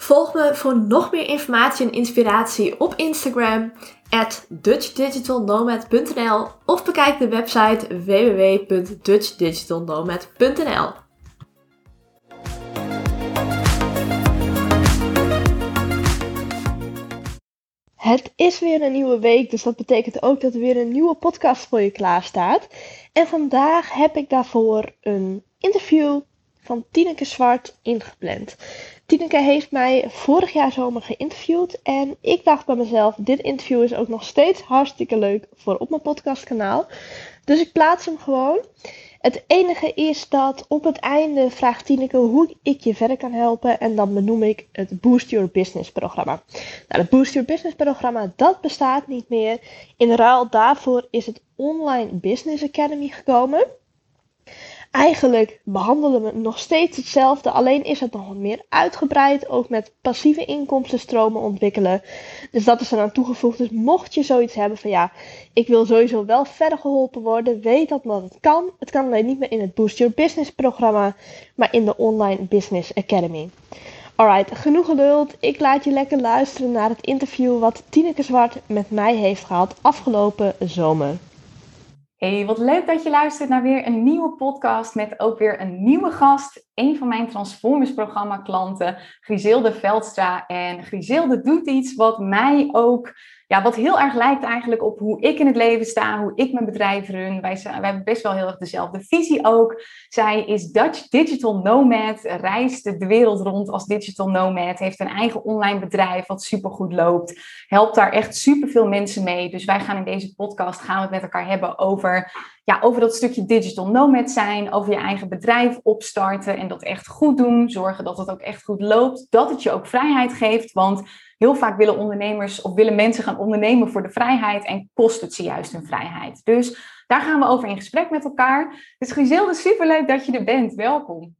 Volg me voor nog meer informatie en inspiratie op Instagram dutchdigitalnomad.nl of bekijk de website www.dutchdigitalnomad.nl. Het is weer een nieuwe week, dus dat betekent ook dat er weer een nieuwe podcast voor je klaar staat. En vandaag heb ik daarvoor een interview van Tineke Zwart ingepland. Tineke heeft mij vorig jaar zomer geïnterviewd en ik dacht bij mezelf, dit interview is ook nog steeds hartstikke leuk voor op mijn podcastkanaal. Dus ik plaats hem gewoon. Het enige is dat op het einde vraagt Tineke hoe ik je verder kan helpen. En dan benoem ik het Boost Your Business programma. Nou, het Boost Your Business programma, dat bestaat niet meer. In ruil daarvoor is het Online Business Academy gekomen. Eigenlijk behandelen we nog steeds hetzelfde, alleen is het nog wat meer uitgebreid, ook met passieve inkomstenstromen ontwikkelen. Dus dat is er aan toegevoegd. Dus mocht je zoiets hebben van ja, ik wil sowieso wel verder geholpen worden, weet dat dat het kan. Het kan alleen niet meer in het Boost Your Business programma, maar in de Online Business Academy. Alright, genoeg geduld. Ik laat je lekker luisteren naar het interview wat Tineke Zwart met mij heeft gehad afgelopen zomer. Hey, wat leuk dat je luistert naar weer een nieuwe podcast met ook weer een nieuwe gast. Een van mijn Transformers programma klanten, Griselde Veldstra. En Griselde doet iets wat mij ook ja, wat heel erg lijkt eigenlijk op hoe ik in het leven sta, hoe ik mijn bedrijf run. Wij, wij hebben best wel heel erg dezelfde visie ook. Zij is Dutch Digital Nomad, reist de wereld rond als digital nomad, heeft een eigen online bedrijf wat supergoed loopt, helpt daar echt superveel mensen mee. Dus wij gaan in deze podcast gaan we het met elkaar hebben over ja, over dat stukje digital nomad zijn, over je eigen bedrijf opstarten en dat echt goed doen. Zorgen dat het ook echt goed loopt, dat het je ook vrijheid geeft. Want heel vaak willen ondernemers of willen mensen gaan ondernemen voor de vrijheid en kost het ze juist hun vrijheid. Dus daar gaan we over in gesprek met elkaar. Dus Gizelde, superleuk dat je er bent. Welkom.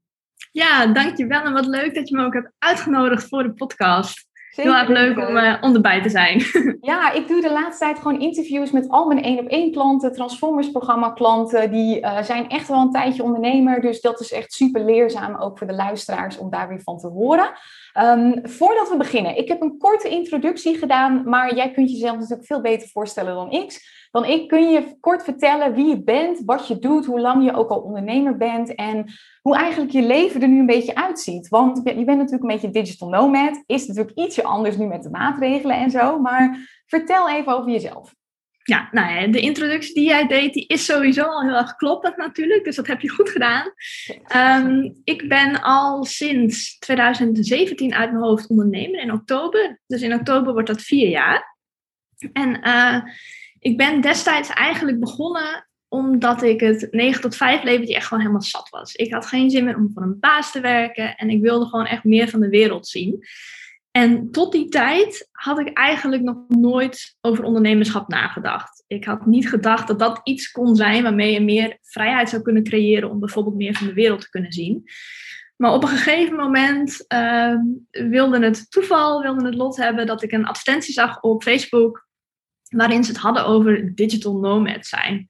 Ja, dankjewel en wat leuk dat je me ook hebt uitgenodigd voor de podcast. Heel erg leuk om, uh, om erbij te zijn. Ja, ik doe de laatste tijd gewoon interviews met al mijn één op één klanten, Transformers programma klanten. Die uh, zijn echt wel een tijdje ondernemer. Dus dat is echt super leerzaam ook voor de luisteraars om daar weer van te horen. Um, voordat we beginnen, ik heb een korte introductie gedaan, maar jij kunt jezelf natuurlijk veel beter voorstellen dan ik. Dan ik kun je kort vertellen wie je bent, wat je doet, hoe lang je ook al ondernemer bent en hoe eigenlijk je leven er nu een beetje uitziet. Want je bent natuurlijk een beetje digital nomad, is natuurlijk ietsje anders nu met de maatregelen en zo, maar vertel even over jezelf. Ja, nou ja, de introductie die jij deed, die is sowieso al heel erg kloppend natuurlijk. Dus dat heb je goed gedaan. Um, ik ben al sinds 2017 uit mijn hoofd ondernemer in oktober. Dus in oktober wordt dat vier jaar. En uh, ik ben destijds eigenlijk begonnen omdat ik het 9 tot 5 leventje echt gewoon helemaal zat was. Ik had geen zin meer om voor een baas te werken en ik wilde gewoon echt meer van de wereld zien. En tot die tijd had ik eigenlijk nog nooit over ondernemerschap nagedacht. Ik had niet gedacht dat dat iets kon zijn waarmee je meer vrijheid zou kunnen creëren om bijvoorbeeld meer van de wereld te kunnen zien. Maar op een gegeven moment uh, wilde het toeval, wilde het lot hebben dat ik een advertentie zag op Facebook waarin ze het hadden over digital nomad zijn.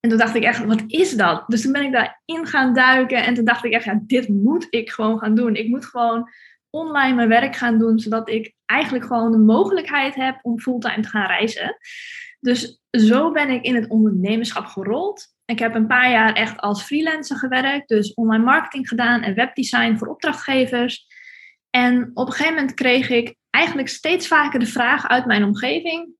En toen dacht ik echt, wat is dat? Dus toen ben ik daarin gaan duiken en toen dacht ik echt, ja, dit moet ik gewoon gaan doen. Ik moet gewoon online mijn werk gaan doen, zodat ik eigenlijk gewoon de mogelijkheid heb om fulltime te gaan reizen. Dus zo ben ik in het ondernemerschap gerold. Ik heb een paar jaar echt als freelancer gewerkt, dus online marketing gedaan en webdesign voor opdrachtgevers. En op een gegeven moment kreeg ik eigenlijk steeds vaker de vraag uit mijn omgeving: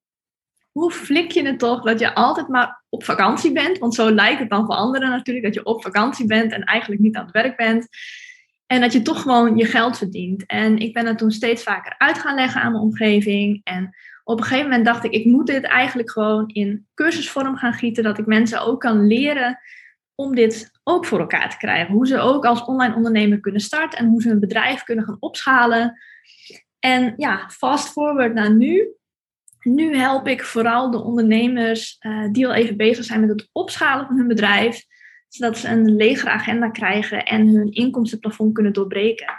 hoe flik je het toch dat je altijd maar op vakantie bent? Want zo lijkt het dan voor anderen natuurlijk, dat je op vakantie bent en eigenlijk niet aan het werk bent. En dat je toch gewoon je geld verdient. En ik ben dat toen steeds vaker uit gaan leggen aan mijn omgeving. En op een gegeven moment dacht ik, ik moet dit eigenlijk gewoon in cursusvorm gaan gieten. Dat ik mensen ook kan leren om dit ook voor elkaar te krijgen. Hoe ze ook als online ondernemer kunnen starten en hoe ze hun bedrijf kunnen gaan opschalen. En ja, fast forward naar nu. Nu help ik vooral de ondernemers uh, die al even bezig zijn met het opschalen van hun bedrijf, zodat ze een legere agenda krijgen en hun inkomstenplafond kunnen doorbreken.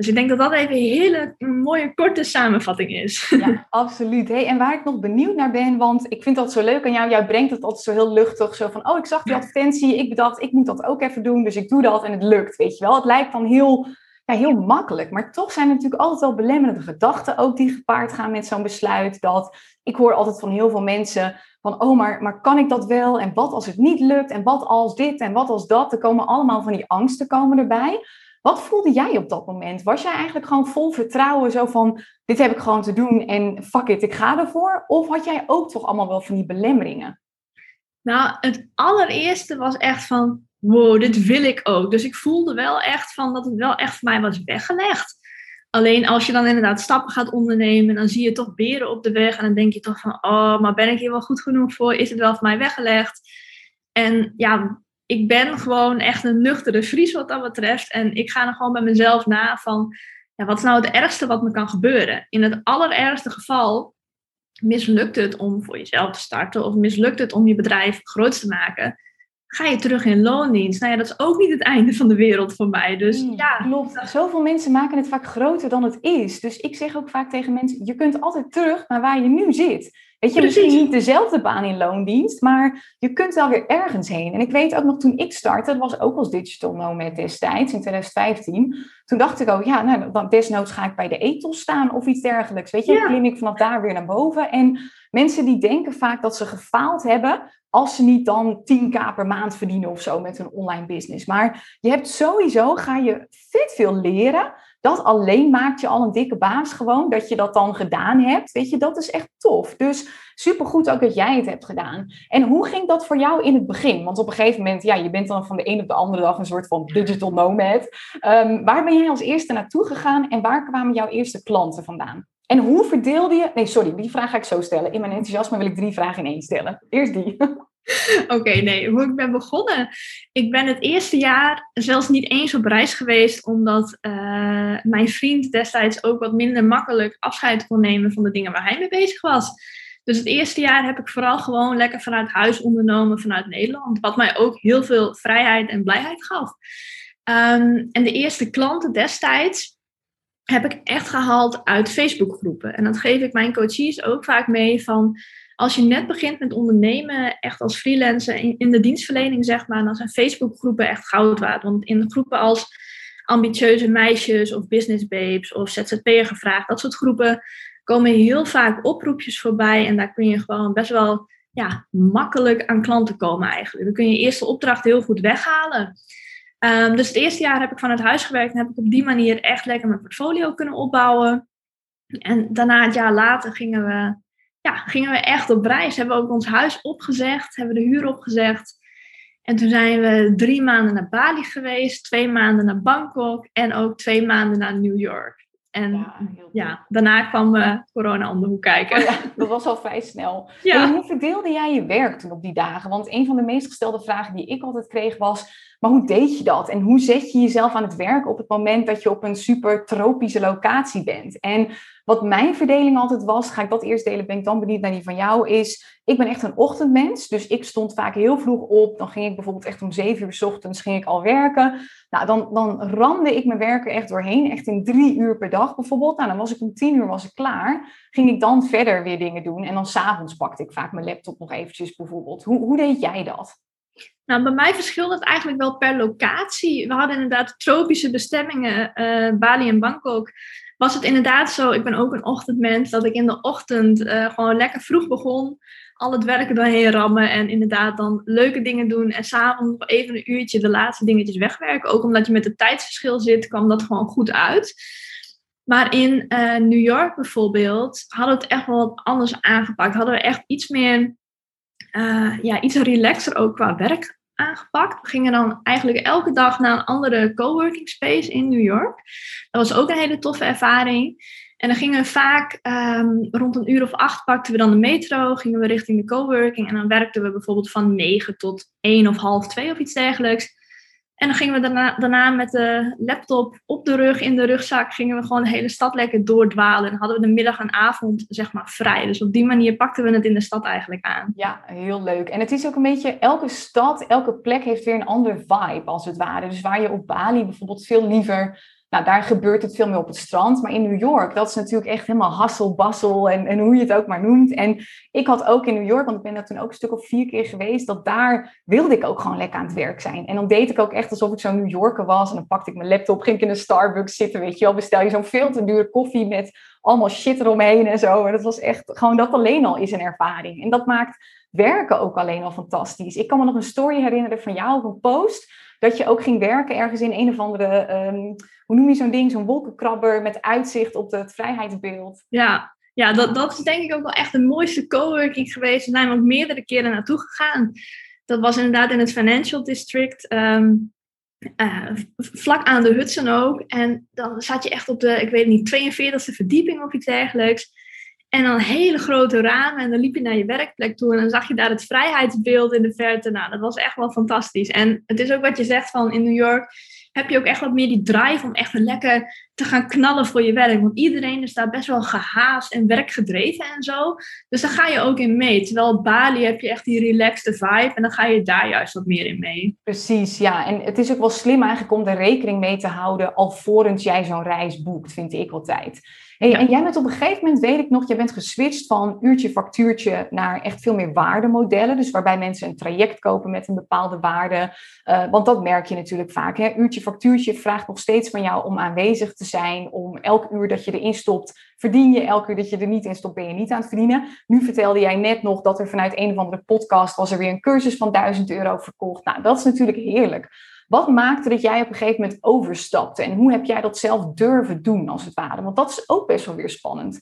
Dus ik denk dat dat even een hele mooie korte samenvatting is. Ja, absoluut. Hey, en waar ik nog benieuwd naar ben, want ik vind dat zo leuk aan jou. Jij brengt het altijd zo heel luchtig. Zo van, oh, ik zag die advertentie. Ik bedacht, ik moet dat ook even doen. Dus ik doe dat en het lukt, weet je wel. Het lijkt dan heel, heel makkelijk. Maar toch zijn er natuurlijk altijd wel belemmerende gedachten ook die gepaard gaan met zo'n besluit. Dat ik hoor altijd van heel veel mensen van, oh, maar, maar kan ik dat wel? En wat als het niet lukt? En wat als dit? En wat als dat? Er komen allemaal van die angsten komen erbij. Wat voelde jij op dat moment? Was jij eigenlijk gewoon vol vertrouwen, zo van, dit heb ik gewoon te doen en fuck it, ik ga ervoor? Of had jij ook toch allemaal wel van die belemmeringen? Nou, het allereerste was echt van, wow, dit wil ik ook. Dus ik voelde wel echt van dat het wel echt voor mij was weggelegd. Alleen als je dan inderdaad stappen gaat ondernemen, dan zie je toch beren op de weg. En dan denk je toch van, oh, maar ben ik hier wel goed genoeg voor? Is het wel voor mij weggelegd? En ja, ik ben gewoon echt een nuchtere Fries wat dat betreft. En ik ga er gewoon bij mezelf na van, ja, wat is nou het ergste wat me kan gebeuren? In het allerergste geval mislukt het om voor jezelf te starten of mislukt het om je bedrijf groot te maken, ga je terug in loondienst. Nou ja, dat is ook niet het einde van de wereld voor mij. Dus hmm, ja. Klopt. Zoveel mensen maken het vaak groter dan het is. Dus ik zeg ook vaak tegen mensen, je kunt altijd terug naar waar je nu zit. Weet je, misschien niet dezelfde baan in loondienst, maar je kunt wel weer ergens heen. En ik weet ook nog toen ik startte, dat was ook als digital nomad destijds, in 2015. Toen dacht ik ook, ja, nou, dan desnoods ga ik bij de ethos staan of iets dergelijks. Weet je, dan klim ik vanaf daar weer naar boven. En mensen die denken vaak dat ze gefaald hebben, als ze niet dan 10k per maand verdienen of zo met hun online business. Maar je hebt sowieso, ga je vet veel leren. Dat alleen maakt je al een dikke baas gewoon, dat je dat dan gedaan hebt. Weet je, dat is echt tof. Dus supergoed ook dat jij het hebt gedaan. En hoe ging dat voor jou in het begin? Want op een gegeven moment, ja, je bent dan van de een op de andere dag een soort van digital nomad. Um, waar ben jij als eerste naartoe gegaan en waar kwamen jouw eerste klanten vandaan? En hoe verdeelde je... Nee, sorry, die vraag ga ik zo stellen. In mijn enthousiasme wil ik drie vragen in één stellen. Eerst die. Oké, nee, hoe ik ben begonnen. Ik ben het eerste jaar zelfs niet eens op reis geweest, omdat uh, mijn vriend destijds ook wat minder makkelijk afscheid kon nemen van de dingen waar hij mee bezig was. Dus het eerste jaar heb ik vooral gewoon lekker vanuit huis ondernomen, vanuit Nederland. Wat mij ook heel veel vrijheid en blijheid gaf. Um, en de eerste klanten destijds heb ik echt gehaald uit Facebookgroepen. En dat geef ik mijn coaches ook vaak mee van als je net begint met ondernemen, echt als freelancer in, de dienstverlening, zeg maar, dan zijn Facebookgroepen echt goud waard. Want in groepen als ambitieuze meisjes of business babes of ZZP'er gevraagd, dat soort groepen komen heel vaak oproepjes voorbij. En daar kun je gewoon best wel ja, makkelijk aan klanten komen eigenlijk. Dan kun je je eerste opdracht heel goed weghalen. Um, dus het eerste jaar heb ik vanuit huis gewerkt en heb ik op die manier echt lekker mijn portfolio kunnen opbouwen. En daarna, het jaar later, gingen we ja, gingen we echt op reis. Hebben we ook ons huis opgezegd, hebben de huur opgezegd. En toen zijn we drie maanden naar Bali geweest, twee maanden naar Bangkok en ook twee maanden naar New York. En ja, daarna kwam uh, corona om de hoek kijken. Oh ja, dat was al vrij snel. Ja. En hoe verdeelde jij je werk toen op die dagen? Want een van de meest gestelde vragen die ik altijd kreeg was... Maar hoe deed je dat? En hoe zet je jezelf aan het werk op het moment dat je op een super tropische locatie bent? En wat mijn verdeling altijd was, ga ik dat eerst delen, ben ik dan benieuwd naar die van jou, is ik ben echt een ochtendmens. Dus ik stond vaak heel vroeg op. Dan ging ik bijvoorbeeld echt om zeven uur s ochtends ging ik al werken. Nou, dan, dan ramde ik mijn werk er echt doorheen. Echt in drie uur per dag bijvoorbeeld. Nou, dan was ik om tien uur was ik klaar. Ging ik dan verder weer dingen doen. En dan s'avonds pakte ik vaak mijn laptop nog eventjes bijvoorbeeld. Hoe, hoe deed jij dat? Nou, bij mij verschilt het eigenlijk wel per locatie. We hadden inderdaad tropische bestemmingen, uh, Bali en Bangkok. Was het inderdaad zo, ik ben ook een ochtendmens, dat ik in de ochtend uh, gewoon lekker vroeg begon. Al het werken doorheen rammen en inderdaad dan leuke dingen doen. En s'avonds nog even een uurtje de laatste dingetjes wegwerken. Ook omdat je met het tijdsverschil zit, kwam dat gewoon goed uit. Maar in uh, New York bijvoorbeeld hadden we het echt wel wat anders aangepakt. Hadden we echt iets meer, uh, ja, iets relaxer ook qua werk aangepakt. We gingen dan eigenlijk elke dag naar een andere coworking space in New York. Dat was ook een hele toffe ervaring. En dan gingen we vaak um, rond een uur of acht pakten we dan de metro, gingen we richting de coworking en dan werkten we bijvoorbeeld van negen tot één of half twee of iets dergelijks. En dan gingen we daarna, daarna met de laptop op de rug, in de rugzak, gingen we gewoon de hele stad lekker doordwalen. En hadden we de middag en avond, zeg maar, vrij. Dus op die manier pakten we het in de stad eigenlijk aan. Ja, heel leuk. En het is ook een beetje, elke stad, elke plek heeft weer een andere vibe, als het ware. Dus waar je op Bali bijvoorbeeld veel liever nou, daar gebeurt het veel meer op het strand. Maar in New York, dat is natuurlijk echt helemaal hassel, bassel en, en hoe je het ook maar noemt. En ik had ook in New York, want ik ben daar toen ook een stuk of vier keer geweest, dat daar wilde ik ook gewoon lekker aan het werk zijn. En dan deed ik ook echt alsof ik zo'n New Yorker was. En dan pakte ik mijn laptop, ging ik in een Starbucks zitten, weet je wel. Bestel je zo'n veel te dure koffie met allemaal shit eromheen en zo. En dat was echt, gewoon dat alleen al is een ervaring. En dat maakt werken ook alleen al fantastisch. Ik kan me nog een story herinneren van jou een post dat je ook ging werken ergens in een of andere, ehm, hoe noem je zo'n ding, zo'n wolkenkrabber met uitzicht op het vrijheidsbeeld. Ja, ja dat, dat is denk ik ook wel echt de mooiste coworking geweest. We zijn ook meerdere keren naartoe gegaan. Dat was inderdaad in het Financial District. Ehm, eh, vlak aan de Hudson ook. En dan zat je echt op de, ik weet niet, 42e verdieping of iets dergelijks. En dan hele grote ramen. En dan liep je naar je werkplek toe. En dan zag je daar het vrijheidsbeeld in de verte. Nou, dat was echt wel fantastisch. En het is ook wat je zegt van in New York. Heb je ook echt wat meer die drive om echt lekker te gaan knallen voor je werk. Want iedereen is daar best wel gehaast en werkgedreven en zo. Dus daar ga je ook in mee. Terwijl Bali heb je echt die relaxed vibe. En dan ga je daar juist wat meer in mee. Precies, ja. En het is ook wel slim eigenlijk om er rekening mee te houden. alvorens jij zo'n reis boekt, vind ik altijd. Hey, En jij bent op een gegeven moment, weet ik nog, je bent geswitcht van uurtje factuurtje naar echt veel meer waardemodellen. Dus waarbij mensen een traject kopen met een bepaalde waarde. Uh, want dat merk je natuurlijk vaak. Hè? Uurtje factuurtje vraagt nog steeds van jou om aanwezig te zijn. Om elk uur dat je erin stopt, verdien je. Elk uur dat je er niet in stopt, ben je niet aan het verdienen. Nu vertelde jij net nog dat er vanuit een of andere podcast was er weer een cursus van 1000 euro verkocht. Nou, dat is natuurlijk heerlijk. Wat maakte dat jij op een gegeven moment overstapte? En hoe heb jij dat zelf durven doen, als het ware? Want dat is ook best wel weer spannend.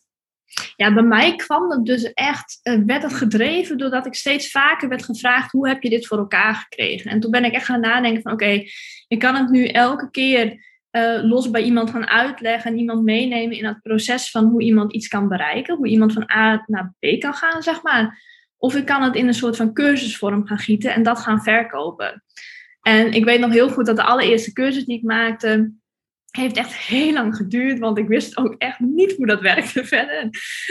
Ja, bij mij kwam het dus echt, uh, werd het gedreven doordat ik steeds vaker werd gevraagd, hoe heb je dit voor elkaar gekregen? En toen ben ik echt gaan nadenken van, oké, ik kan het nu elke keer uh, los bij iemand gaan uitleggen en iemand meenemen in het proces van hoe iemand iets kan bereiken, hoe iemand van A naar B kan gaan, zeg maar. Of ik kan het in een soort van cursusvorm gaan gieten en dat gaan verkopen. En ik weet nog heel goed dat de allereerste cursus die ik maakte, heeft echt heel lang geduurd, want ik wist ook echt niet hoe dat werkte verder.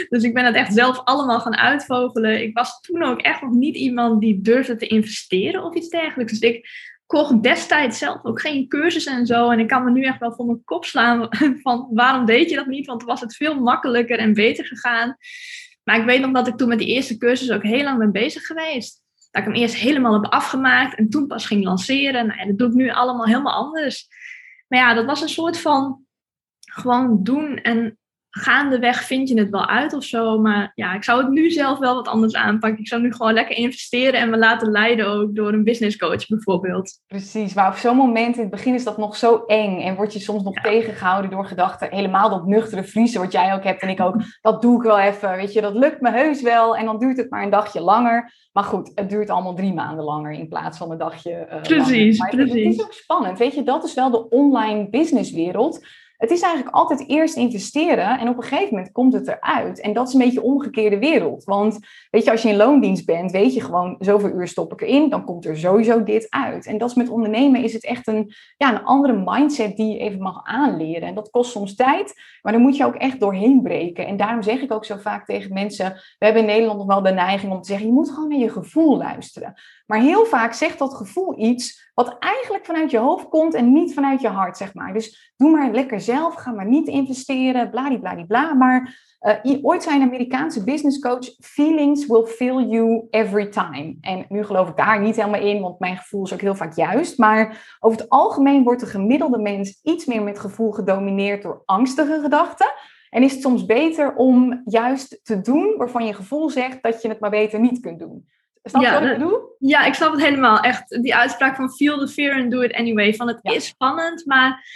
Dus ik ben het echt zelf allemaal gaan uitvogelen. Ik was toen ook echt nog niet iemand die durfde te investeren of iets dergelijks. Dus ik kocht destijds zelf ook geen cursus en zo. En ik kan me nu echt wel voor mijn kop slaan van waarom deed je dat niet? Want was het veel makkelijker en beter gegaan. Maar ik weet nog dat ik toen met die eerste cursus ook heel lang ben bezig geweest dat ik hem eerst helemaal heb afgemaakt en toen pas ging lanceren. Nou, dat doe ik nu allemaal helemaal anders. Maar ja, dat was een soort van gewoon doen en gaandeweg vind je het wel uit of zo. Maar ja, ik zou het nu zelf wel wat anders aanpakken. Ik zou nu gewoon lekker investeren en me laten leiden ook door een business coach bijvoorbeeld. Precies, maar op zo'n moment in het begin is dat nog zo eng. En word je soms nog tegengehouden door gedachten. Helemaal dat nuchtere vriezen wat jij ook hebt en ik ook. Dat doe ik wel even, weet je. Dat lukt me heus wel. En dan duurt het maar een dagje langer. Maar goed, het duurt allemaal drie maanden langer in plaats van een dagje uh, Precies, precies. Het is ook spannend. Weet je, dat is wel de online businesswereld het is eigenlijk altijd eerst investeren en op een gegeven moment komt het eruit. En dat is een beetje omgekeerde wereld. Want weet je, als je in loondienst bent, weet je gewoon zoveel uur stop ik erin, dan komt er sowieso dit uit. En dat is met ondernemen is het echt een, ja, een andere mindset die je even mag aanleren. En dat kost soms tijd, maar dan moet je ook echt doorheen breken. En daarom zeg ik ook zo vaak tegen mensen, we hebben in Nederland nog wel de neiging om te zeggen, je moet gewoon naar je gevoel luisteren. Maar heel vaak zegt dat gevoel iets wat eigenlijk vanuit je hoofd komt en niet vanuit je hart, zeg maar. Dus doe maar lekker zelf, ga maar niet investeren, bladibladibla. Maar uh, ooit zei een Amerikaanse business coach, feelings will fill you every time. En nu geloof ik daar niet helemaal in, want mijn gevoel is ook heel vaak juist. Maar over het algemeen wordt de gemiddelde mens iets meer met gevoel gedomineerd door angstige gedachten. En is het soms beter om juist te doen waarvan je gevoel zegt dat je het maar beter niet kunt doen. Snap je ja, wat ik bedoel? Ja, ik snap het helemaal. Echt die uitspraak van feel the fear and do it anyway. Van het is spannend, maar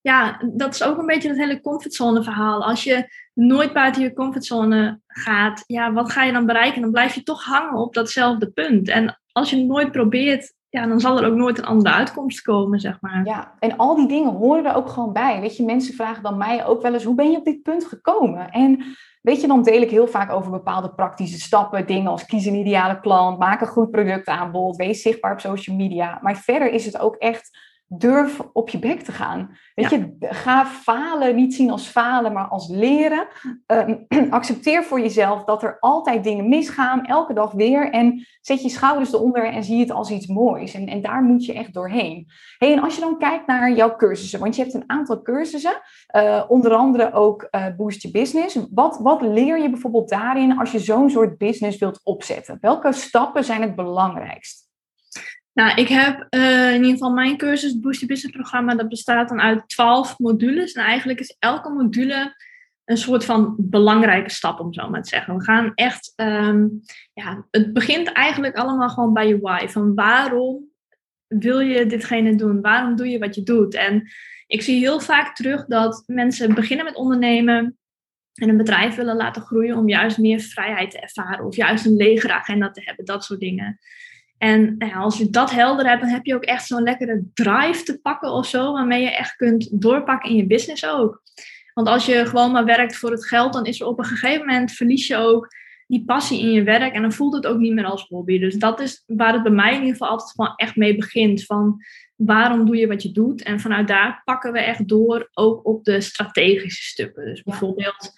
ja, dat is ook een beetje het hele comfortzone verhaal. Als je nooit buiten je comfortzone gaat, ja, wat ga je dan bereiken? Dan blijf je toch hangen op datzelfde punt. En als je het nooit probeert, ja, dan zal er ook nooit een andere uitkomst komen, zeg maar. Ja, en al die dingen horen er ook gewoon bij. Weet je, mensen vragen dan mij ook wel eens, hoe ben je op dit punt gekomen? En weet je, dan deel ik heel vaak over bepaalde praktische stappen, dingen als kies een ideale klant, maak een goed productaanbod, wees zichtbaar op social media. Maar verder is het ook echt durf op je bek te gaan. Weet je, ga falen niet zien als falen, maar als leren. Ehm, accepteer voor jezelf dat er altijd dingen misgaan, elke dag weer. En zet je schouders eronder en zie het als iets moois. En, en daar moet je echt doorheen. Hey, en als je dan kijkt naar jouw cursussen, want je hebt een aantal cursussen, uh, onder andere ook uh, Boost Your Business. Wat, wat leer je bijvoorbeeld daarin als je zo'n soort business wilt opzetten? Welke stappen zijn het belangrijkst? Nou, ik heb uh, in ieder geval mijn cursus, het Boost Business programma, dat bestaat dan uit twaalf modules. En eigenlijk is elke module een soort van belangrijke stap, om zo maar te zeggen. We gaan echt, um, ja, het begint eigenlijk allemaal gewoon bij je why. Van waarom wil je ditgene doen? Waarom doe je wat je doet? En ik zie heel vaak terug dat mensen beginnen met ondernemen en een bedrijf willen laten groeien om juist meer vrijheid te ervaren of juist een legere agenda te hebben, dat soort dingen. En nou ja, als je dat helder hebt, dan heb je ook echt zo'n lekkere drive te pakken of zo, waarmee je echt kunt doorpakken in je business ook. Want als je gewoon maar werkt voor het geld, dan is er op een gegeven moment verlies je ook die passie in je werk en dan voelt het ook niet meer als hobby. Dus dat is waar het bij mij in ieder geval altijd gewoon echt mee begint. Van waarom doe je wat je doet? En vanuit daar pakken we echt door ook op de strategische stukken. Dus bijvoorbeeld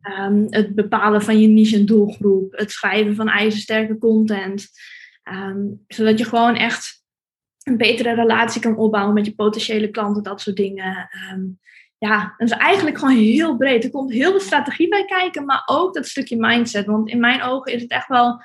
ehm, het bepalen van je niche en doelgroep, het schrijven van ijzersterke content. Ehm, zodat je gewoon echt een betere relatie kan opbouwen met je potentiële klanten, dat soort dingen. Um, ja, dat is eigenlijk gewoon heel breed. Er komt heel veel strategie bij kijken, maar ook dat stukje mindset. Want in mijn ogen is het echt wel,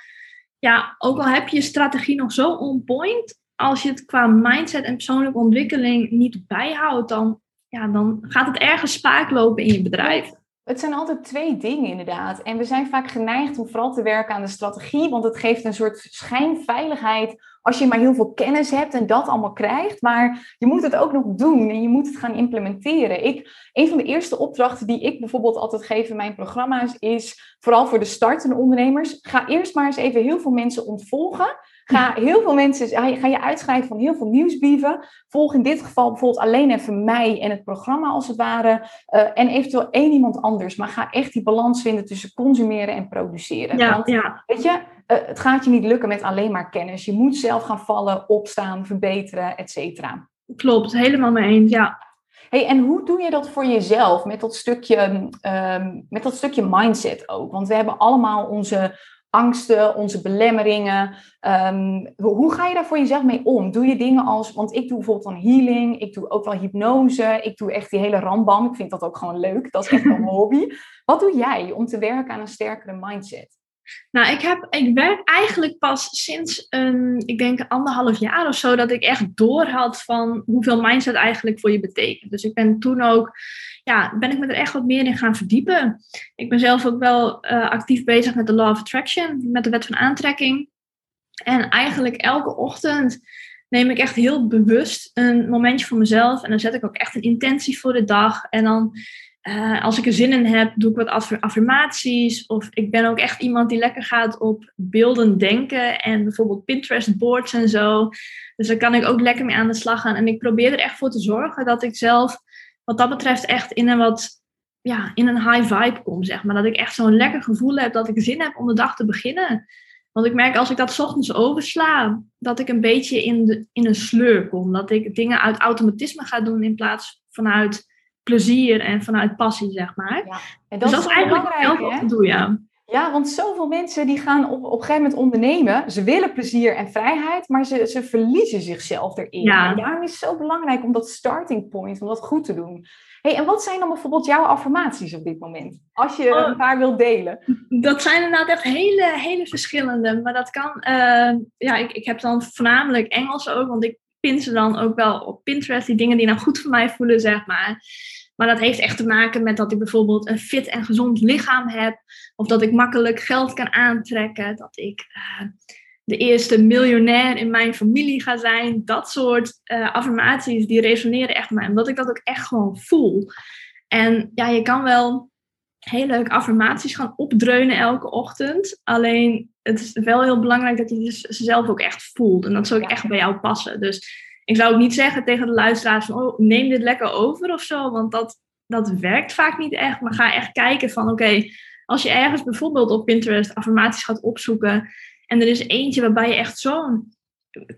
ja, ook al heb je je strategie nog zo on point, als je het qua mindset en persoonlijke ontwikkeling niet bijhoudt, dan, ja, dan gaat het ergens spaak lopen in je bedrijf. Het zijn altijd twee dingen inderdaad. En we zijn vaak geneigd om vooral te werken aan de strategie, want het geeft een soort schijnveiligheid als je maar heel veel kennis hebt en dat allemaal krijgt. Maar je moet het ook nog doen en je moet het gaan implementeren. Ik, een van de eerste opdrachten die ik bijvoorbeeld altijd geef in mijn programma's is, vooral voor de startende ondernemers, ga eerst maar eens even heel veel mensen ontvolgen. Ga heel veel mensen, ga je uitschrijven van heel veel nieuwsbrieven. Volg in dit geval bijvoorbeeld alleen even mij en het programma als het ware. Uh, en eventueel één iemand anders. Maar ga echt die balans vinden tussen consumeren en produceren. Ja, Want, ja. weet je, uh, het gaat je niet lukken met alleen maar kennis. Je moet zelf gaan vallen, opstaan, verbeteren, et cetera. Klopt, helemaal mee eens, ja. Hey, en hoe doe je dat voor jezelf met dat stukje, um, met dat stukje mindset ook? Want we hebben allemaal onze angsten, onze belemmeringen. Um, hoe ga je daar voor jezelf mee om? Doe je dingen als, want ik doe bijvoorbeeld dan healing, ik doe ook wel hypnose, ik doe echt die hele rambam. Ik vind dat ook gewoon leuk, dat is echt een hobby. Wat doe jij om te werken aan een sterkere mindset? Nou, ik, heb, ik werk eigenlijk pas sinds een, ik denk anderhalf jaar of zo, dat ik echt door had van hoeveel mindset eigenlijk voor je betekent. Dus ik ben toen ook, ja, ben ik me er echt wat meer in gaan verdiepen. Ik ben zelf ook wel uh, actief bezig met de Law of Attraction, met de wet van aantrekking. En eigenlijk elke ochtend neem ik echt heel bewust een momentje voor mezelf. En dan zet ik ook echt een intentie voor de dag. En dan uh, als ik er zin in heb, doe ik wat affirmaties. Of ik ben ook echt iemand die lekker gaat op beelden denken. En bijvoorbeeld Pinterest boards en zo. Dus daar kan ik ook lekker mee aan de slag gaan. En ik probeer er echt voor te zorgen dat ik zelf, wat dat betreft, echt in een wat ja, in een high vibe kom, zeg maar. Dat ik echt zo'n lekker gevoel heb dat ik zin heb om de dag te beginnen. Want ik merk als ik dat ochtends oversla, dat ik een beetje in, de, in een sleur kom. Dat ik dingen uit automatisme ga doen in plaats vanuit plezier en vanuit passie, zeg maar. Ja. En dat, dus dat is eigenlijk belangrijk, hè? Doe, ja. Ja, want zoveel mensen die gaan op, op een gegeven moment ondernemen. Ze willen plezier en vrijheid, maar ze, ze verliezen zichzelf erin. Ja. En daarom is het zo belangrijk om dat starting point, om dat goed te doen. Hey, en wat zijn dan bijvoorbeeld jouw affirmaties op dit moment? Als je oh. een paar wilt delen. Dat zijn inderdaad echt hele, hele verschillende. Maar dat kan, uh, ja, ik, ik heb dan voornamelijk Engels ook, want ik pin ze dan ook wel op Pinterest, die dingen die nou goed voor mij voelen, zeg maar. Maar dat heeft echt te maken met dat ik bijvoorbeeld een fit en gezond lichaam heb. Of dat ik makkelijk geld kan aantrekken. Dat ik uh, de eerste miljonair in mijn familie ga zijn. Dat soort uh, affirmaties, die resoneren echt met mij. Omdat ik dat ook echt gewoon voel. En ja, je kan wel heel leuk affirmaties gaan opdreunen elke ochtend. Alleen het is wel heel belangrijk dat je ze zelf ook echt voelt. En dat zou ook echt bij jou passen. Dus ik zou ook niet zeggen tegen de luisteraars van oh, neem dit lekker over of zo. Want dat, dat werkt vaak niet echt. Maar ga echt kijken van oké, als je ergens bijvoorbeeld op Pinterest affirmaties gaat opzoeken. En er is eentje waarbij je echt zo'n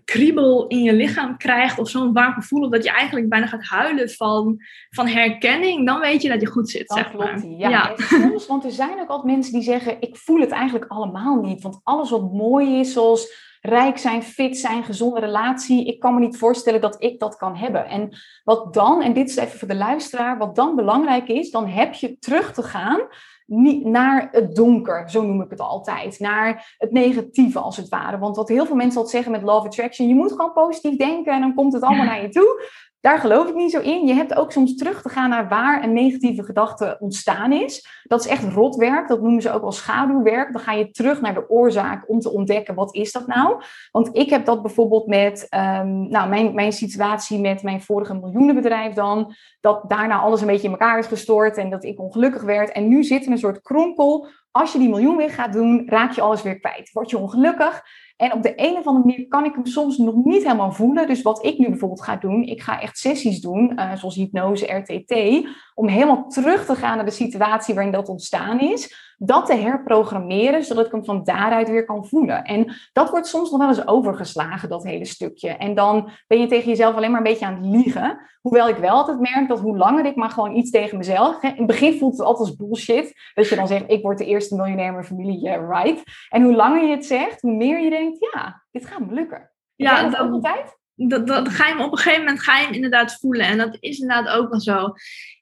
kriebel in je lichaam krijgt of zo'n warm gevoel, of dat je eigenlijk bijna gaat huilen van, van herkenning, dan weet je dat je goed zit. Dat zeg klopt, maar. ja. Ja. Soms, want er zijn ook altijd mensen die zeggen, ik voel het eigenlijk allemaal niet. Want alles wat mooi is, zoals rijk zijn, fit zijn, gezonde relatie, ik kan me niet voorstellen dat ik dat kan hebben. En wat dan, en dit is even voor de luisteraar, wat dan belangrijk is, dan heb je terug te gaan niet naar het donker, zo noem ik het altijd. Naar het negatieve als het ware. Want wat heel veel mensen altijd zeggen met Love Attraction, je moet gewoon positief denken en dan komt het allemaal naar je toe. Daar geloof ik niet zo in. Je hebt ook soms terug te gaan naar waar een negatieve gedachte ontstaan is. Dat is echt rotwerk. Dat noemen ze ook wel schaduwwerk. Dan ga je terug naar de oorzaak om te ontdekken wat is dat nou. Want ik heb dat bijvoorbeeld met um, nou, mijn, mijn situatie met mijn vorige miljoenenbedrijf dan. Dat daarna alles een beetje in elkaar is gestort en dat ik ongelukkig werd. En nu zit er een soort kronkel. Als je die miljoen weer gaat doen, raak je alles weer kwijt. Word je ongelukkig. En op de een of andere manier kan ik hem soms nog niet helemaal voelen. Dus wat ik nu bijvoorbeeld ga doen, ik ga echt sessies doen, uh, zoals hypnose, RTT, om helemaal terug te gaan naar de situatie waarin dat ontstaan is. Dat te herprogrammeren, zodat ik hem van daaruit weer kan voelen. En dat wordt soms nog wel eens overgeslagen, dat hele stukje. En dan ben je tegen jezelf alleen maar een beetje aan het liegen. Hoewel ik wel altijd merk dat hoe langer ik maar gewoon iets tegen mezelf. Hè, in het begin voelt het altijd als bullshit. Dat je dan zegt, ik word de eerste miljonair in mijn familie, yeah, right. En hoe langer je het zegt, hoe meer je denkt, ja, dit gaat me lukken. Ja, dat, ook altijd? Dat, dat ga je hem op een gegeven moment ga je hem inderdaad voelen. En dat is inderdaad ook wel zo.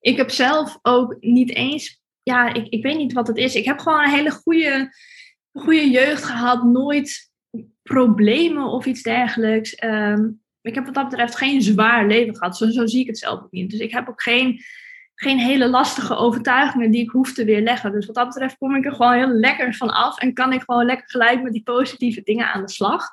Ik heb zelf ook niet eens ja, ik, ik weet niet wat het is. Ik heb gewoon een hele goede, goede jeugd gehad. Nooit problemen of iets dergelijks. Um, ik heb wat dat betreft geen zwaar leven gehad. Zo, zo zie ik het zelf ook niet. Dus ik heb ook geen, geen hele lastige overtuigingen die ik hoef te weerleggen. Dus wat dat betreft kom ik er gewoon heel lekker van af. En kan ik gewoon lekker gelijk met die positieve dingen aan de slag.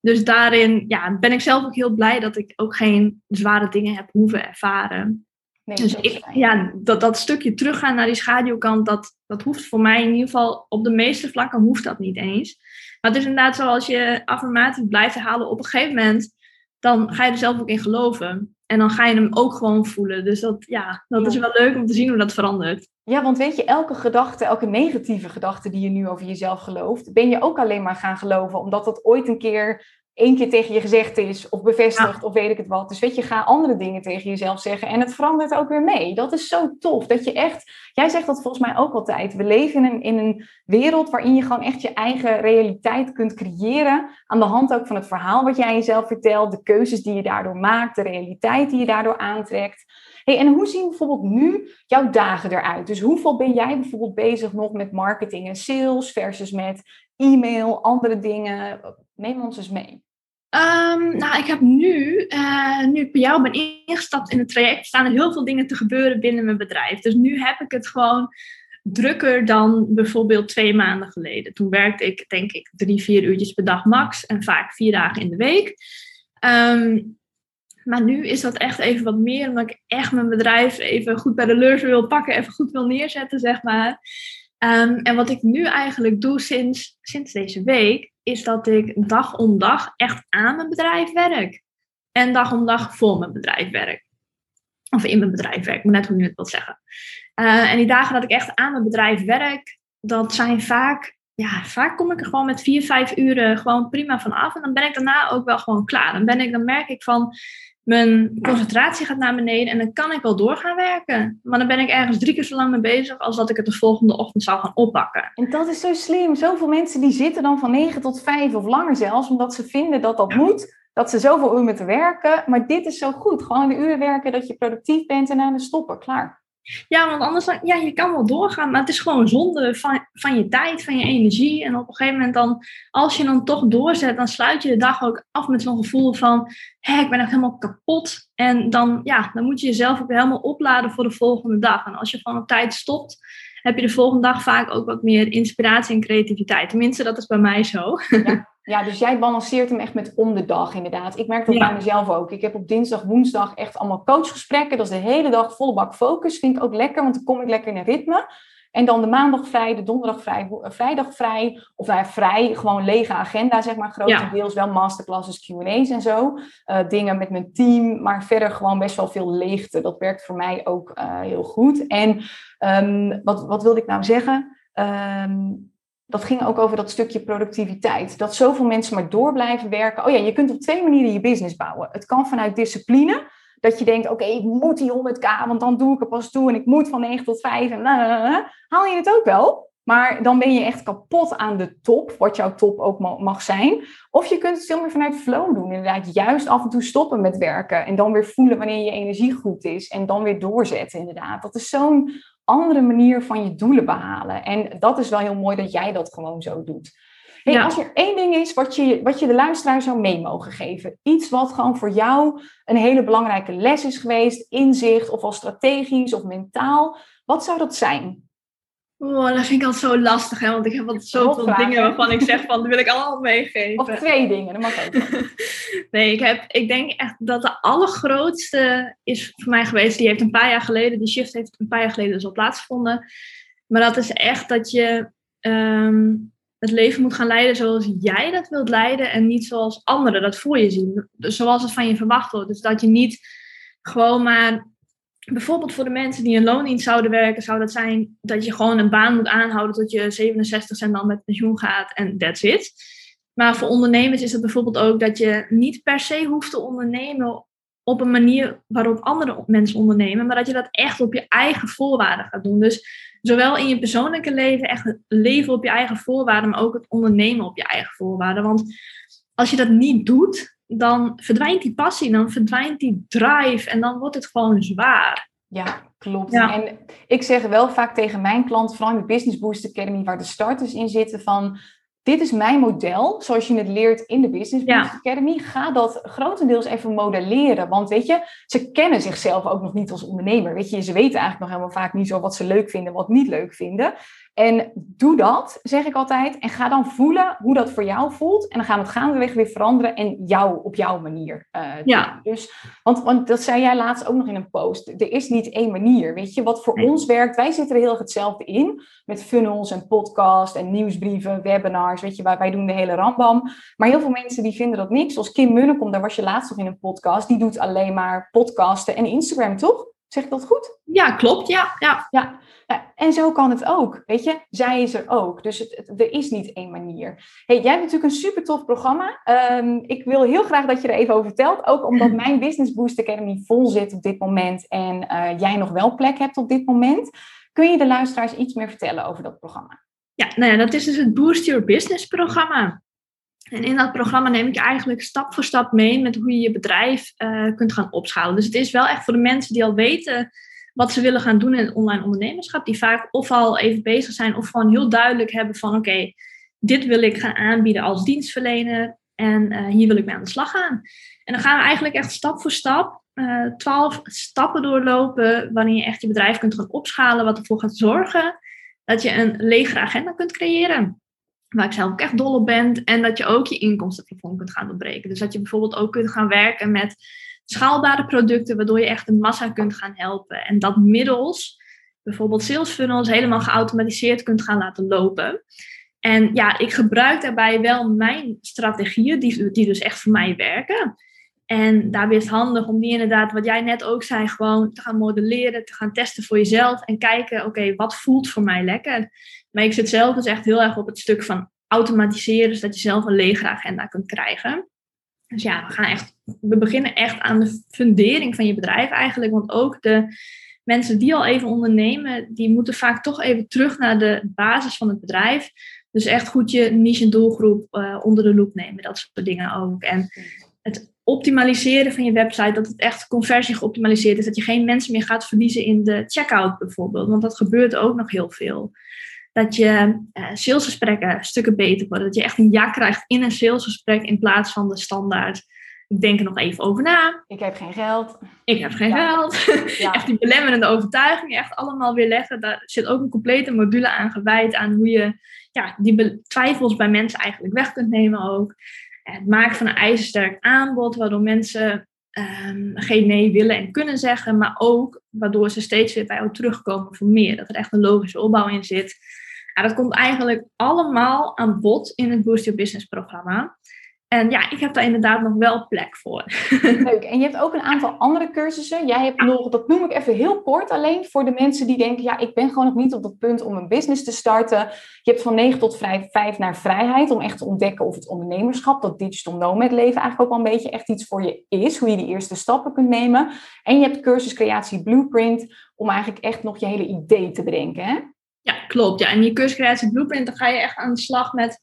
Dus daarin ja, ben ik zelf ook heel blij dat ik ook geen zware dingen heb hoeven ervaren. Nee, dus ik, ja, dat, dat stukje teruggaan naar die schaduwkant, dat, dat hoeft voor mij in ieder geval op de meeste vlakken hoeft dat niet eens. Maar het is inderdaad zo als je affirmaties blijft herhalen op een gegeven moment, dan ga je er zelf ook in geloven. En dan ga je hem ook gewoon voelen. Dus dat, ja, dat ja. is wel leuk om te zien hoe dat verandert. Ja, want weet je, elke gedachte, elke negatieve gedachte die je nu over jezelf gelooft, ben je ook alleen maar gaan geloven omdat dat ooit een keer één keer tegen je gezegd is of bevestigd ja. of weet ik het wat. Dus weet je, ga andere dingen tegen jezelf zeggen en het verandert ook weer mee. Dat is zo tof, dat je echt, jij zegt dat volgens mij ook altijd, we leven in een, in een wereld waarin je gewoon echt je eigen realiteit kunt creëren aan de hand ook van het verhaal wat jij jezelf vertelt, de keuzes die je daardoor maakt, de realiteit die je daardoor aantrekt. Hey, en hoe zien bijvoorbeeld nu jouw dagen eruit? Dus hoeveel ben jij bijvoorbeeld bezig nog met marketing en sales versus met e-mail, andere dingen? Neem ons eens mee. Um, nou, ik heb nu, uh, nu ik bij jou ben ingestapt in het traject, staan er heel veel dingen te gebeuren binnen mijn bedrijf. Dus nu heb ik het gewoon drukker dan bijvoorbeeld twee maanden geleden. Toen werkte ik, denk ik, drie, vier uurtjes per dag max en vaak vier dagen in de week. Um, maar nu is dat echt even wat meer, omdat ik echt mijn bedrijf even goed bij de leurs wil pakken, even goed wil neerzetten, zeg maar. Um, en wat ik nu eigenlijk doe sinds, sinds deze week, is dat ik dag om dag echt aan mijn bedrijf werk. En dag om dag voor mijn bedrijf werk. Of in mijn bedrijf werk, maar net hoe je het wilt zeggen. Uh, en die dagen dat ik echt aan mijn bedrijf werk, dat zijn vaak, ja, vaak kom ik er gewoon met vier, vijf uren gewoon prima van af. En dan ben ik daarna ook wel gewoon klaar. Dan, ben ik, dan merk ik van, mijn concentratie gaat naar beneden en dan kan ik wel door gaan werken. Maar dan ben ik ergens drie keer zo lang mee bezig als dat ik het de volgende ochtend zou gaan oppakken. En dat is zo slim. Zoveel mensen die zitten dan van 9 tot 5 of langer zelfs, omdat ze vinden dat dat ja. moet. Dat ze zoveel uur moeten werken. Maar dit is zo goed. Gewoon de uren werken dat je productief bent en aan de stoppen. Klaar. Ja, want anders dan, ja, je kan wel doorgaan, maar het is gewoon zonde van, van je tijd, van je energie. En op een gegeven moment dan, als je dan toch doorzet, dan sluit je de dag ook af met zo'n gevoel van, hé, ik ben echt helemaal kapot. En dan, ja, dan moet je jezelf ook helemaal opladen voor de volgende dag. En als je gewoon op tijd stopt, heb je de volgende dag vaak ook wat meer inspiratie en creativiteit. Tenminste, dat is bij mij zo. Ja. Ja, dus jij balanceert hem echt met om de dag inderdaad. Ik merk dat ja. bij mezelf ook. Ik heb op dinsdag, woensdag echt allemaal coachgesprekken. Dat is de hele dag volle bak focus. Vind ik ook lekker, want dan kom ik lekker in een ritme. En dan de maandag vrij, de donderdag vrij, vrijdag vrij. Of nou, vrij, gewoon lege agenda, zeg maar. Grotendeels ja. wel masterclasses, Q&A's en zo. Uh, dingen met mijn team, maar verder gewoon best wel veel leegte. Dat werkt voor mij ook uh, heel goed. En um, wat, wat wilde ik nou zeggen? Um, dat ging ook over dat stukje productiviteit. Dat zoveel mensen maar door blijven werken. Oh ja, je kunt op twee manieren je business bouwen. Het kan vanuit discipline. Dat je denkt, oké, ik moet die 100k, want dan doe ik er pas toe. En ik moet van 9 tot 5. En haal je het ook wel. Maar dan ben je echt kapot aan de top, wat jouw top ook mag zijn. Of je kunt het veel meer vanuit flow doen. Inderdaad, juist af en toe stoppen met werken. En dan weer voelen wanneer je energie goed is. En dan weer doorzetten, inderdaad. Dat is zo'n andere manier van je doelen behalen. En dat is wel heel mooi dat jij dat gewoon zo doet. Hey, Als er één ding is wat je, wat je de luisteraar zou mee mogen geven, iets wat gewoon voor jou een hele belangrijke les is geweest, inzicht of al strategisch of mentaal, wat zou dat zijn? Oh, dat vind ik altijd zo lastig, hè? want ik heb altijd zoveel dingen waarvan ik zeg van, dat wil ik allemaal meegeven. Of twee dingen, dat mag ook. nee, ik, heb, ik denk echt dat de allergrootste is voor mij geweest, die heeft een paar jaar geleden, die shift heeft een paar jaar geleden dus al plaatsgevonden. Maar dat is echt dat je ehm, het leven moet gaan leiden zoals jij dat wilt leiden en niet zoals anderen dat voor je zien. Dus zoals het van je verwacht wordt. Dus dat je niet gewoon maar bijvoorbeeld voor de mensen die in zouden werken, zou dat zijn dat je gewoon een baan moet aanhouden tot je 67 en dan met pensioen gaat en that's it. Maar voor ondernemers is het bijvoorbeeld ook dat je niet per se hoeft te ondernemen op een manier waarop andere mensen ondernemen, maar dat je dat echt op je eigen voorwaarden gaat doen. Dus zowel in je persoonlijke leven, echt leven op je eigen voorwaarden, maar ook het ondernemen op je eigen voorwaarden. Want als je dat niet doet, dan verdwijnt die passie, dan verdwijnt die drive en dan wordt het gewoon zwaar. Ja, klopt. En ik zeg wel vaak tegen mijn klanten, vooral in de Business Boost Academy, waar de starters in zitten, van dit is mijn model, zoals je het leert in de Business Boost Academy. Ga dat grotendeels even modelleren. Want weet je, ze kennen zichzelf ook nog niet als ondernemer. Weet je, ze weten eigenlijk nog helemaal vaak niet zo wat ze leuk vinden, wat niet leuk vinden. En doe dat, zeg ik altijd. En ga dan voelen hoe dat voor jou voelt. En dan gaan we het gaandeweg weer veranderen en jou op jouw manier. Uh, ja. Dus, want, want dat zei jij laatst ook nog in een post. Er is niet één manier. Weet je, wat voor ons werkt. Wij zitten er heel erg hetzelfde in. Met funnels en podcast en nieuwsbrieven, webinars. Weet je, wij, wij doen de hele rambam. Maar heel veel mensen die vinden dat niks. Zoals Kim Munnekom, daar was je laatst nog in een podcast. Die doet alleen maar podcasten en Instagram, toch? Zeg ik dat goed? Ja, klopt. Ja, ja. ja. En zo kan het ook. Weet je, zij is er ook. Dus het, er is niet één manier. Hey, jij hebt natuurlijk een super tof programma. Ehm, ik wil heel graag dat je er even over vertelt. Ook omdat mijn Business Boost Academy vol zit op dit moment. En uh, jij nog wel plek hebt op dit moment. Kun je de luisteraars iets meer vertellen over dat programma? Ja, nou ja, dat is dus het Boost Your Business programma. En in dat programma neem ik je eigenlijk stap voor stap mee met hoe je je bedrijf uh, kunt gaan opschalen. Dus het is wel echt voor de mensen die al weten wat ze willen gaan doen in online ondernemerschap, die vaak of al even bezig zijn of gewoon heel duidelijk hebben van oké, dit wil ik gaan aanbieden als dienstverlener en uh, hier wil ik mee aan de slag gaan. En dan gaan we eigenlijk echt stap voor stap uh, twaalf stappen doorlopen wanneer je echt je bedrijf kunt gaan opschalen, wat ervoor gaat zorgen dat je een legere agenda kunt creëren waar ik zelf ook echt dol op ben. En dat je ook je inkomstenplafond kunt gaan doorbreken. Dus dat je bijvoorbeeld ook kunt gaan werken met schaalbare producten, waardoor je echt een massa kunt gaan helpen. En dat middels bijvoorbeeld sales funnels helemaal geautomatiseerd kunt gaan laten lopen. En ja, ik gebruik daarbij wel mijn strategieën, die, die dus echt voor mij werken. En daarbij is het handig om die inderdaad, wat jij net ook zei, gewoon te gaan modelleren, te gaan testen voor jezelf en kijken, oké, wat voelt voor mij lekker? Maar ik zit zelf dus echt heel erg op het stuk van automatiseren, zodat je zelf een legere agenda kunt krijgen. Dus ja, we, gaan echt, we beginnen echt aan de fundering van je bedrijf eigenlijk. Want ook de mensen die al even ondernemen, die moeten vaak toch even terug naar de basis van het bedrijf. Dus echt goed je niche en doelgroep uh, onder de loep nemen, dat soort dingen ook. En het optimaliseren van je website, dat het echt conversie geoptimaliseerd is. Dat je geen mensen meer gaat verliezen in de checkout bijvoorbeeld. Want dat gebeurt ook nog heel veel dat je uh, salesgesprekken stukken beter worden. Dat je echt een ja krijgt in een salesgesprek in plaats van de standaard. Ik denk er nog even over na. Ik heb geen geld. Ik heb geen geld. Ja. echt die belemmerende overtuigingen, echt allemaal weer leggen. Daar zit ook een complete module aan gewijd aan hoe je ja, die twijfels bij mensen eigenlijk weg kunt nemen ook. Het maken van een ijzersterk aanbod, waardoor mensen um, geen nee willen en kunnen zeggen, maar ook waardoor ze steeds weer bij jou terugkomen voor meer. Dat er echt een logische opbouw in zit. Dat komt eigenlijk allemaal aan bod in het Boost Your Business programma. En ja, ik heb daar inderdaad nog wel plek voor. Leuk. En je hebt ook een aantal andere cursussen. Jij hebt nog, dat noem ik even heel kort alleen, voor de mensen die denken, ja, ik ben gewoon nog niet op dat punt om een business te starten. Je hebt van 9 tot 5, 5 naar vrijheid, om echt te ontdekken of het ondernemerschap, dat digital nomad leven eigenlijk ook al een beetje echt iets voor je is, hoe je die eerste stappen kunt nemen. En je hebt cursus creatie blueprint, om eigenlijk echt nog je hele idee te bedenken, hè? Ja, klopt. Ja. En die cursus creatie blueprint, dan ga je echt aan de slag met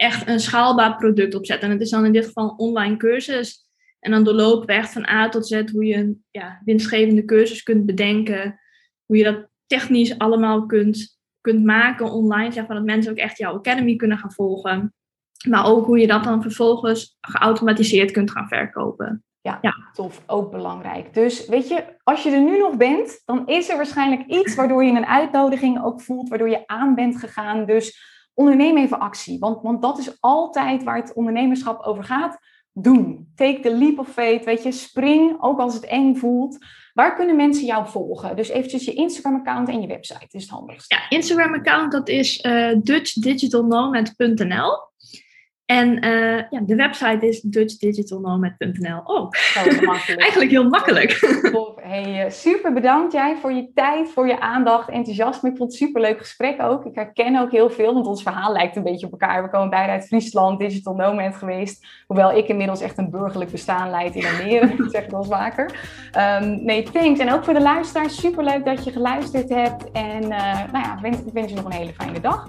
echt een schaalbaar product opzetten. En het is dan in dit geval een online cursus. En dan doorlopen we echt van A tot Z hoe je een ja, winstgevende cursus kunt bedenken. Hoe je dat technisch allemaal kunt, kunt maken online. Zeg maar dat mensen ook echt jouw academy kunnen gaan volgen. Maar ook hoe je dat dan vervolgens geautomatiseerd kunt gaan verkopen. Ja, ja, tof. Ook belangrijk. Dus weet je, als je er nu nog bent, dan is er waarschijnlijk iets waardoor je een uitnodiging ook voelt, waardoor je aan bent gegaan. Dus onderneem even actie. Want, want dat is altijd waar het ondernemerschap over gaat. Doen. Take the leap of faith. Weet je, spring, ook als het eng voelt. Waar kunnen mensen jou volgen? Dus eventjes je Instagram-account en je website is het handigst. Ja, Instagram-account dat is uh, dutchdigitalnomad.nl. En uh, ja, de website is dutchdigitalnomad.nl ook. Eigenlijk heel makkelijk. Hey, eh, super bedankt jij voor je tijd, voor je aandacht, enthousiasme. Ik vond het superleuk gesprek ook. Ik herken ook heel veel, want ons verhaal lijkt een beetje op elkaar. We komen beide uit Friesland, digital nomad geweest. Hoewel ik inmiddels echt een burgerlijk bestaan leid in Almere. zeg ik vaker. Um, nee, thanks. En ook voor de luisteraars, superleuk dat je geluisterd hebt. En uh, nou ja, ik wens je nog een hele fijne dag.